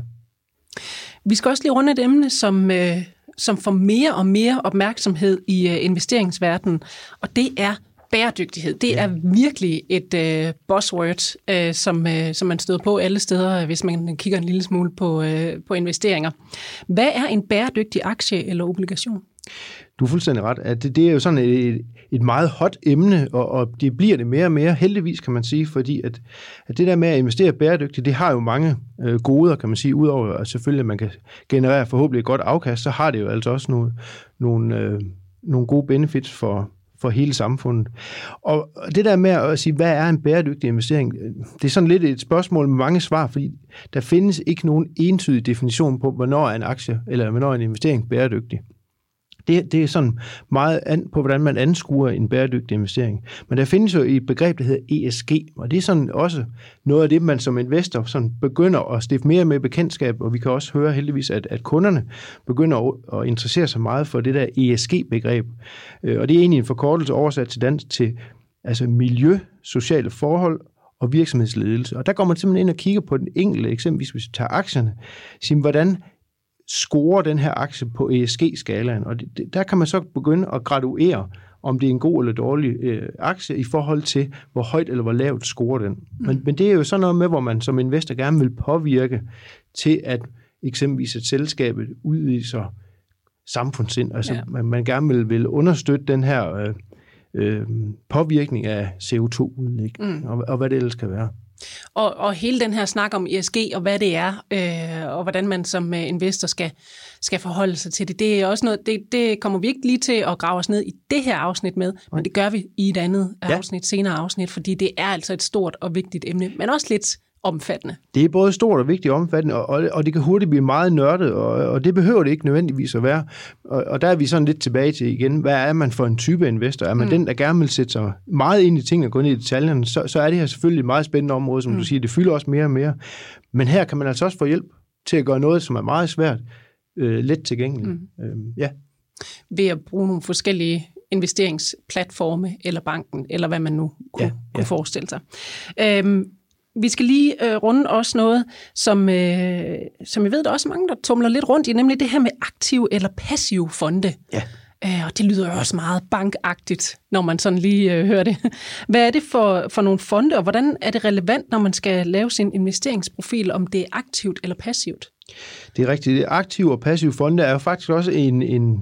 Vi skal også lige runde et emne, som, øh, som får mere og mere opmærksomhed i øh, investeringsverdenen, og det er bæredygtighed. Det er virkelig et øh, buzzword, øh, som, øh, som man støder på alle steder, hvis man kigger en lille smule på, øh, på investeringer. Hvad er en bæredygtig aktie eller obligation? Du er fuldstændig ret. At det, det er jo sådan et, et meget hot emne, og, og det bliver det mere og mere, heldigvis kan man sige, fordi at, at det der med at investere bæredygtigt, det har jo mange øh, goder, kan man sige, udover at selvfølgelig at man kan generere forhåbentlig et godt afkast, så har det jo altså også nogle, nogle, øh, nogle gode benefits for, for hele samfundet. Og det der med at sige, hvad er en bæredygtig investering, det er sådan lidt et spørgsmål med mange svar, fordi der findes ikke nogen entydig definition på, hvornår er en aktie eller hvornår er en investering bæredygtig. Det, det er sådan meget an på, hvordan man anskuer en bæredygtig investering. Men der findes jo et begreb, der hedder ESG, og det er sådan også noget af det, man som investor sådan begynder at stifte mere med bekendtskab, og vi kan også høre heldigvis, at, at kunderne begynder at, at interessere sig meget for det der ESG-begreb. Øh, og det er egentlig en forkortelse oversat til dansk til altså miljø, sociale forhold og virksomhedsledelse. Og der går man simpelthen ind og kigger på den enkelte, eksempelvis hvis vi tager aktierne, siger, hvordan scorer den her aktie på ESG-skalaen, og det, der kan man så begynde at graduere, om det er en god eller dårlig øh, aktie i forhold til, hvor højt eller hvor lavt scorer den. Mm. Men, men det er jo sådan noget med, hvor man som investor gerne vil påvirke til, at eksempelvis et selskab udviser samfundssind. Altså, ja. man, man gerne vil, vil understøtte den her øh, øh, påvirkning af CO2-udlæg, mm. og, og hvad det ellers kan være. Og, og hele den her snak om ESG og hvad det er, øh, og hvordan man som øh, investor skal, skal forholde sig til det, det er også noget, det, det kommer vi ikke lige til at grave os ned i det her afsnit med, men det gør vi i et andet Ja. afsnit, senere afsnit, fordi det er altså et stort og vigtigt emne, men også lidt omfattende. Det er både stort og vigtigt og omfattende, og, og, og det kan hurtigt blive meget nørdet, og, og det behøver det ikke nødvendigvis at være. Og, og der er vi sådan lidt tilbage til igen, hvad er man for en type investor? Er man mm. den, der gerne vil sætte sig meget ind i tingene og gå ned i detaljerne, så, så er det her selvfølgelig et meget spændende område, som mm. du siger, det fylder også mere og mere. Men her kan man altså også få hjælp til at gøre noget, som er meget svært, øh, let tilgængeligt. Mm. Øhm, ja. ved at bruge nogle forskellige investeringsplatforme eller banken, eller hvad man nu kunne, ja, ja. kunne forestille sig. Øhm, vi skal lige øh, runde også noget, som, øh, som jeg ved, der er også mange, der tumler lidt rundt i, nemlig det her med aktiv eller passiv fonde. Ja. Øh, og det lyder jo også meget bankagtigt, når man sådan lige øh, hører det. Hvad er det for, for nogle fonde, og hvordan er det relevant, når man skal lave sin investeringsprofil, om det er aktivt eller passivt? Det er rigtigt. Aktive og passive fonde er jo faktisk også en, en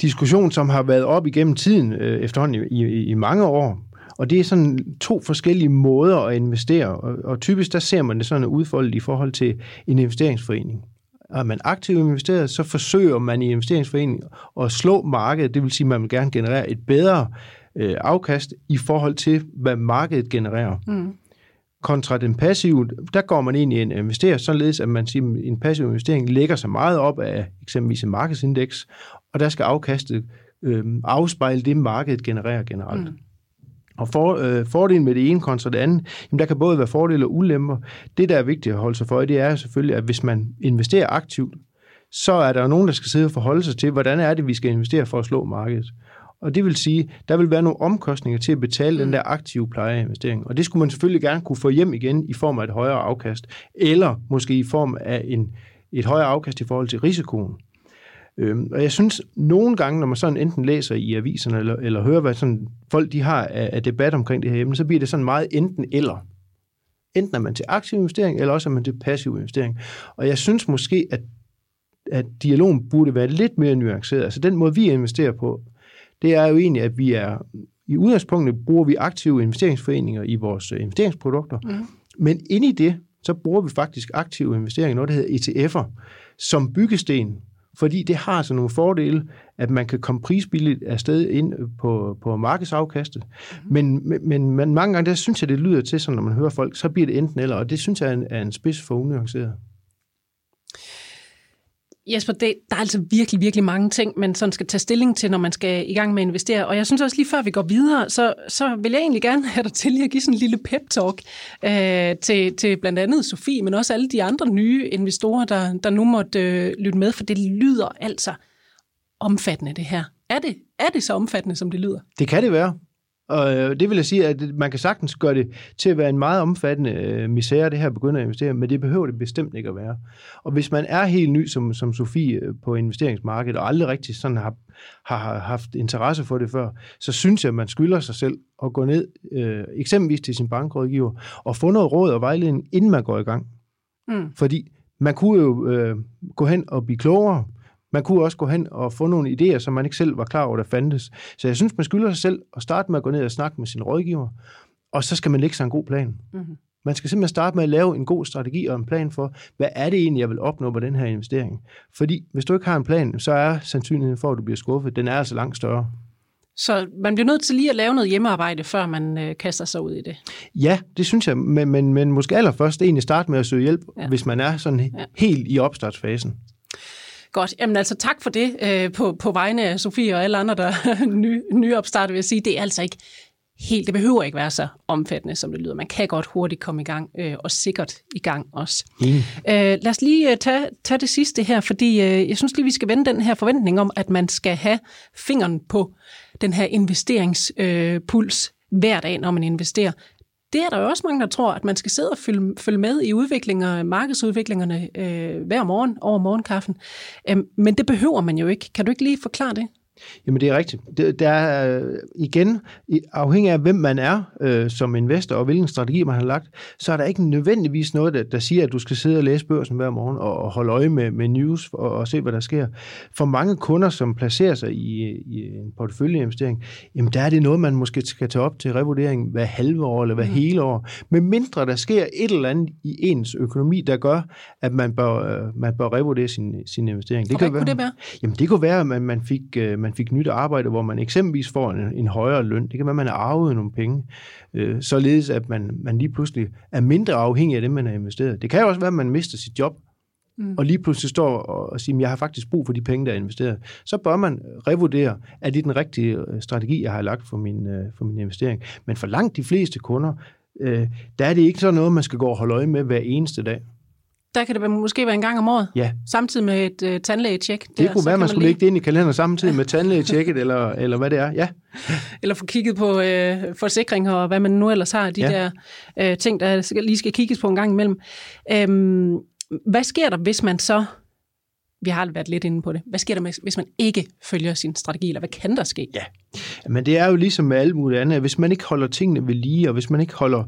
diskussion, som har været op igennem tiden øh, efterhånden i, i, i mange år. Og det er sådan to forskellige måder at investere, og, og typisk der ser man det sådan udfoldet i forhold til en investeringsforening. Er man aktivt investeret, så forsøger man i investeringsforeningen at slå markedet, det vil sige, at man vil gerne generere et bedre øh, afkast i forhold til, hvad markedet genererer. Mm. Kontra den passive, der går man ind i en investerer, således at man siger, at en passiv investering lægger sig meget op af eksempelvis en markedsindeks, og der skal afkastet øh, afspejle det, markedet genererer generelt. Mm. Og for, øh, fordelen med det ene kontra det andet, jamen der kan både være fordele og ulemper. Det, der er vigtigt at holde sig for, det er selvfølgelig, at hvis man investerer aktivt, så er der jo nogen, der skal sidde og forholde sig til, hvordan er det, vi skal investere for at slå markedet. Og det vil sige, der vil være nogle omkostninger til at betale mm. den der aktive plejeinvestering. Og det skulle man selvfølgelig gerne kunne få hjem igen i form af et højere afkast, eller måske i form af en, et højere afkast i forhold til risikoen. Øhm, og jeg synes, nogle gange, når man sådan enten læser i aviserne, eller, eller hører, hvad sådan folk de har af, af debat omkring det her emne, så bliver det sådan meget enten eller. Enten er man til aktiv investering, eller også er man til passiv investering. Og jeg synes måske, at, at dialogen burde være lidt mere nuanceret. Altså den måde, vi investerer på, det er jo egentlig, at vi er i udgangspunktet bruger vi aktive investeringsforeninger i vores øh, investeringsprodukter, Mm. men inde i det, så bruger vi faktisk aktive investeringer, noget der hedder ETF'er, som byggesten, fordi det har så nogle fordele, at man kan komme prisbilligt afsted ind på, på markedsafkastet. Mm. Men, men, men, mange gange, der synes jeg, det lyder til, så når man hører folk, så bliver det enten eller, og det synes jeg er en, er en spids for unuanceret. Jesper, det, der er altså virkelig, virkelig mange ting, man sådan skal tage stilling til, når man skal i gang med at investere. Og jeg synes også lige før vi går videre, så, så vil jeg egentlig gerne have dig til lige at give sådan en lille pep-talk øh, til, til blandt andet Sofie, men også alle de andre nye investorer, der, der nu måtte øh, lytte med, for det lyder altså omfattende det her. Er det, er det så omfattende, som det lyder? Det kan det være. Og øh, det vil jeg sige, at man kan sagtens gøre det til at være en meget omfattende øh, misære, det her begynder at investere, men det behøver det bestemt ikke at være. Og hvis man er helt ny som, som Sofie øh, på investeringsmarkedet, og aldrig rigtig sådan har, har, har haft interesse for det før, så synes jeg, at man skylder sig selv at gå ned, øh, eksempelvis til sin bankrådgiver, og få noget råd og vejledning, inden man går i gang. Mm. Fordi man kunne jo øh, gå hen og blive klogere. Man kunne også gå hen og få nogle idéer, som man ikke selv var klar over, der fandtes. Så jeg synes, man skylder sig selv at starte med at gå ned og snakke med sin rådgiver, og så skal man lægge sig en god plan. Mm-hmm. Man skal simpelthen starte med at lave en god strategi og en plan for, hvad er det egentlig, jeg vil opnå på den her investering. Fordi hvis du ikke har en plan, så er sandsynligheden for, at du bliver skuffet, den er altså langt større. Så man bliver nødt til lige at lave noget hjemmearbejde, før man øh, kaster sig ud i det. Ja, det synes jeg, men, men, men måske allerførst egentlig starte med at søge hjælp, Ja. hvis man er sådan ja. helt i opstartsfasen. Godt, jamen altså tak for det øh, på, på vegne af Sofie og alle andre, der er ny, nyopstartet, vil jeg sige, det er altså ikke helt, det behøver ikke være så omfattende, som det lyder. Man kan godt hurtigt komme i gang, øh, og sikkert i gang også. Enig. Øh, lad os lige øh, tage, tage det sidste her, fordi øh, jeg synes lige, vi skal vende den her forventning om, at man skal have fingeren på den her investeringspuls øh, hver dag, når man investerer. Det er der jo også mange, der tror, at man skal sidde og følge, følge med i udviklinger, markedsudviklingerne øh, hver morgen over morgenkaffen. Øh, men det behøver man jo ikke. Kan du ikke lige forklare det? Jamen det er rigtigt. Det, der er øh, igen, afhængig af hvem man er øh, som investor og hvilken strategi man har lagt, så er der ikke nødvendigvis noget, der, der siger, at du skal sidde og læse børsen hver morgen og, og holde øje med, med news og, og se, hvad der sker. For mange kunder, som placerer sig i, i en porteføljeinvestering, jamen der er det noget, man måske skal tage op til revurdering hver halve år eller hver mm. hele år. Med mindre der sker et eller andet i ens økonomi, der gør, at man bør, øh, man bør revurdere sin, sin investering. Det og kan hvad være, kunne det være? Jamen det kunne være, at man, man fik øh, man fik nyt arbejde, hvor man eksempelvis får en, en højere løn. Det kan være, at man har arvet nogle penge, øh, således at man, man lige pludselig er mindre afhængig af det, man har investeret. Det kan jo også være, at man mister sit job, mm. og lige pludselig står og siger, at jeg har faktisk brug for de penge, der er investeret. Så bør man revurdere, er det den rigtige øh, strategi, jeg har lagt for min, øh, for min investering. Men for langt de fleste kunder, øh, der er det ikke sådan noget, man skal gå og holde øje med hver eneste dag der kan det måske være en gang om året, ja. samtidig med et uh, tandlægetjek. Det der, kunne være, man, man skulle lige... lægge det ind i kalenderen samtidig med tandlægetjekket, eller, eller hvad det er. Ja. Eller få kigget på uh, forsikring og hvad man nu ellers har, de ja. der uh, ting, der lige skal kigges på en gang imellem. Um, hvad sker der, hvis man så vi har været lidt inde på det. Hvad sker der, hvis man ikke følger sin strategi, eller hvad kan der ske? Ja, men det er jo ligesom med alt muligt andet. Hvis man ikke holder tingene ved lige, og hvis man ikke holder,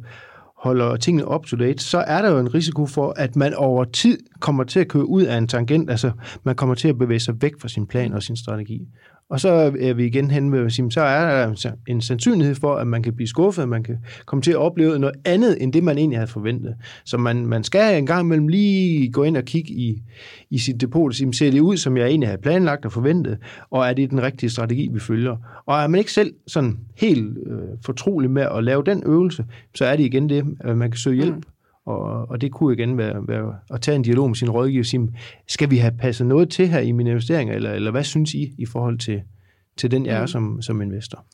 holder tingene up to date, så er der jo en risiko for, at man over tid kommer til at køre ud af en tangent, altså man kommer til at bevæge sig væk fra sin plan og sin strategi. Og så er vi igen hen med at sige, så er der en sandsynlighed for, at man kan blive skuffet, at man kan komme til at opleve noget andet, end det man egentlig havde forventet. Så man, man skal en gang imellem lige gå ind og kigge i, i sit depot og sige, ser det ud, som jeg egentlig havde planlagt og forventet, og er det den rigtige strategi, vi følger? Og er man ikke selv sådan helt øh, fortrolig med at lave den øvelse, så er det igen det, at man kan søge hjælp. Mm. Og, og det kunne igen være, være at tage en dialog med sin rådgiver og sige, skal vi have passet noget til her i mine investeringer, eller, eller hvad synes I i forhold til, til den, jeg er mm. som, som investor?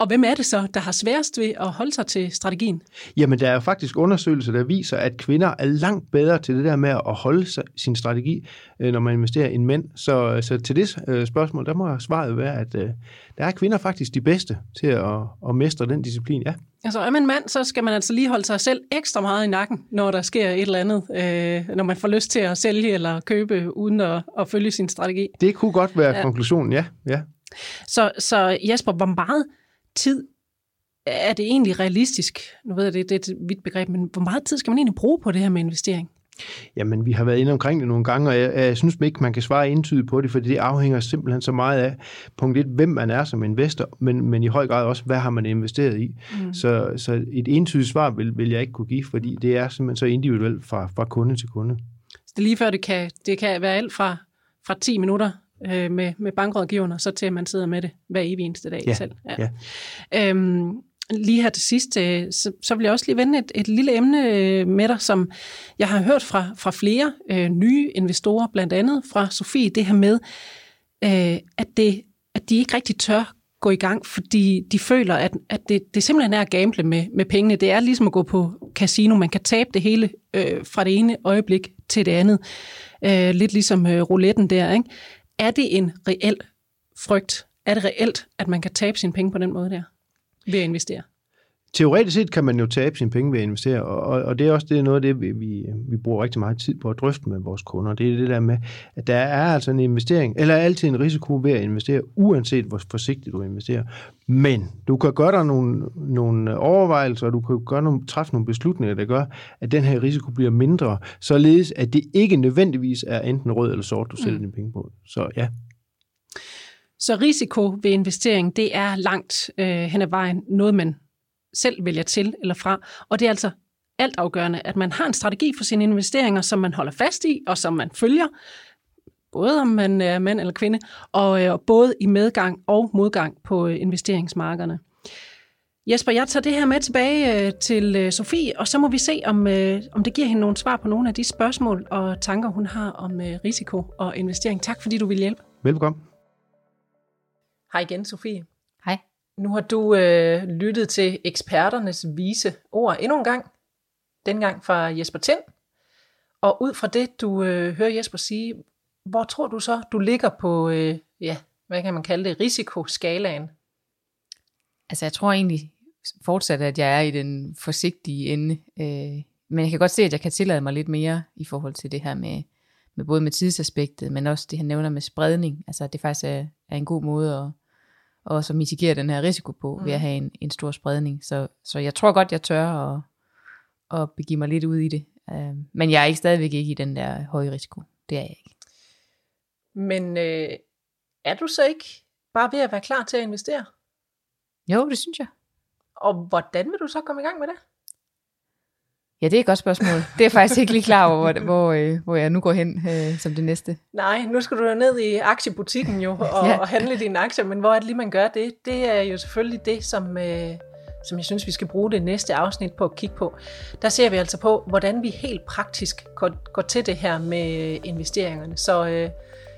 Og hvem er det så, der har sværest ved at holde sig til strategien? Jamen, der er jo faktisk undersøgelser, der viser, at kvinder er langt bedre til det der med at holde sin strategi, øh, når man investerer end mænd. Så, så til det øh, spørgsmål, der må svaret være, at øh, der er kvinder faktisk de bedste til at, at mestre den disciplin, ja. Altså er man mand, så skal man altså lige holde sig selv ekstra meget i nakken, når der sker et eller andet, øh, når man får lyst til at sælge eller købe, uden at, at følge sin strategi. Det kunne godt være ja. konklusionen, ja. ja. Så, så Jesper, hvor meget tid er det egentlig realistisk? Nu ved jeg, det, det er et vidt begreb, men hvor meget tid skal man egentlig bruge på det her med investering? Jamen, vi har været inde omkring det nogle gange, og jeg, jeg synes ikke, man kan svare entydigt på det, for det afhænger simpelthen så meget af, punkt et, hvem man er som investor, men, men i høj grad også, hvad har man investeret i. Mm. Så, så et entydigt svar vil, vil jeg ikke kunne give, fordi det er simpelthen så individuelt fra, fra kunde til kunde. Så det er lige før, det kan, det kan være alt fra, fra 10 minutter øh, med, med bankrådgiverne, så til at man sidder med det hver evig eneste dag ja, selv. Ja. Ja. Øhm, lige her til sidst, øh, så, så vil jeg også lige vende et, et lille emne øh, med dig, som jeg har hørt fra, fra flere øh, nye investorer, blandt andet fra Sofie, det her med, øh, at, det, at de ikke rigtig tør gå i gang, fordi de føler, at, at det, det simpelthen er at gamble med, med pengene. Det er ligesom at gå på casino. Man kan tabe det hele øh, fra det ene øjeblik til det andet. Øh, lidt ligesom øh, rouletten der. Ikke? Er det en reel frygt? Er det reelt, at man kan tabe sine penge på den måde der, ved at investere? Teoretisk set kan man jo tabe sine penge ved at investere, og, og det er også det, noget af det, vi, vi, vi bruger rigtig meget tid på at drøfte med vores kunder. Det er det der med, at der er altså en investering, eller altid en risiko ved at investere, uanset hvor forsigtigt du investerer. Men du kan gøre dig nogle, nogle overvejelser, og du kan gøre nogle, træffe nogle beslutninger, der gør, at den her risiko bliver mindre, således at det ikke nødvendigvis er enten rød eller sort, du sætter mm. dine penge på. Så ja, så risiko ved investering, det er langt øh, hen ad vejen noget, man selv vælger til eller fra. Og det er altså alt afgørende, at man har en strategi for sine investeringer, som man holder fast i, og som man følger, både om man er mand eller kvinde, og øh, både i medgang og modgang på øh, investeringsmarkederne. Jesper, jeg tager det her med tilbage øh, til Sofie, og så må vi se, om, om det giver hende nogle svar på nogle af de spørgsmål og tanker, hun har om risiko og investering. Tak fordi du vil hjælpe. Velkommen. Hej igen, Sofie. Nu har du øh, lyttet til eksperternes vise ord endnu en gang. Dengang fra Jesper Tind. Og ud fra det, du øh, hører Jesper sige, hvor tror du så, du ligger på, øh, ja, hvad kan man kalde det, risikoskalaen? Altså jeg tror egentlig fortsat, at jeg er i den forsigtige ende. Øh, men jeg kan godt se, at jeg kan tillade mig lidt mere i forhold til det her med, med både med tidsaspektet, men også det, han nævner med spredning. Altså, at det faktisk er, er en god måde at, også at mitigere den her risiko på, mm. ved at have en, en stor spredning. Så, så jeg tror godt, jeg tør at, at begive mig lidt ud i det. Uh, men jeg er ikke stadigvæk ikke i den der høje risiko. Det er jeg ikke. Men øh, er du så ikke bare ved at være klar til at investere? Jo, det synes jeg. Og hvordan vil du så komme i gang med det? Ja, det er et godt spørgsmål. Det er faktisk ikke lige klar over, hvor, hvor, øh, hvor jeg nu går hen øh, som det næste. Nej, nu skal du ned i aktiebutikken jo og, ja. og handle dine aktier, men hvor er det lige, man gør det? Det er jo selvfølgelig det, som, øh, som jeg synes, vi skal bruge det næste afsnit på at kigge på. Der ser vi altså på, hvordan vi helt praktisk går, går til det her med investeringerne. Så øh,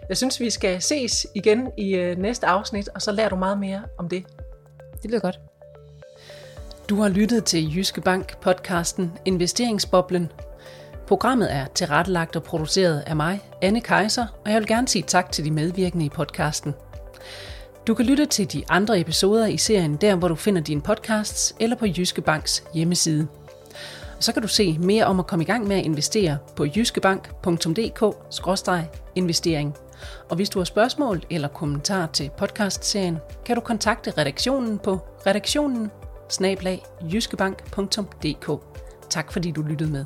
jeg synes, vi skal ses igen i øh, næste afsnit, og så lærer du meget mere om det. Det lyder godt. Du har lyttet til Jyske Bank podcasten Investeringsboblen. Programmet er tilrettelagt og produceret af mig, Anne Kejser, og jeg vil gerne sige tak til de medvirkende i podcasten. Du kan lytte til de andre episoder i serien der, hvor du finder dine podcasts, eller på Jyske Banks hjemmeside. Og så kan du se mere om at komme i gang med at investere på jyskebank.dk-investering. Og hvis du har spørgsmål eller kommentarer til podcastserien, kan du kontakte redaktionen på redaktionen snablag jyskebank.dk. Tak fordi du lyttede med.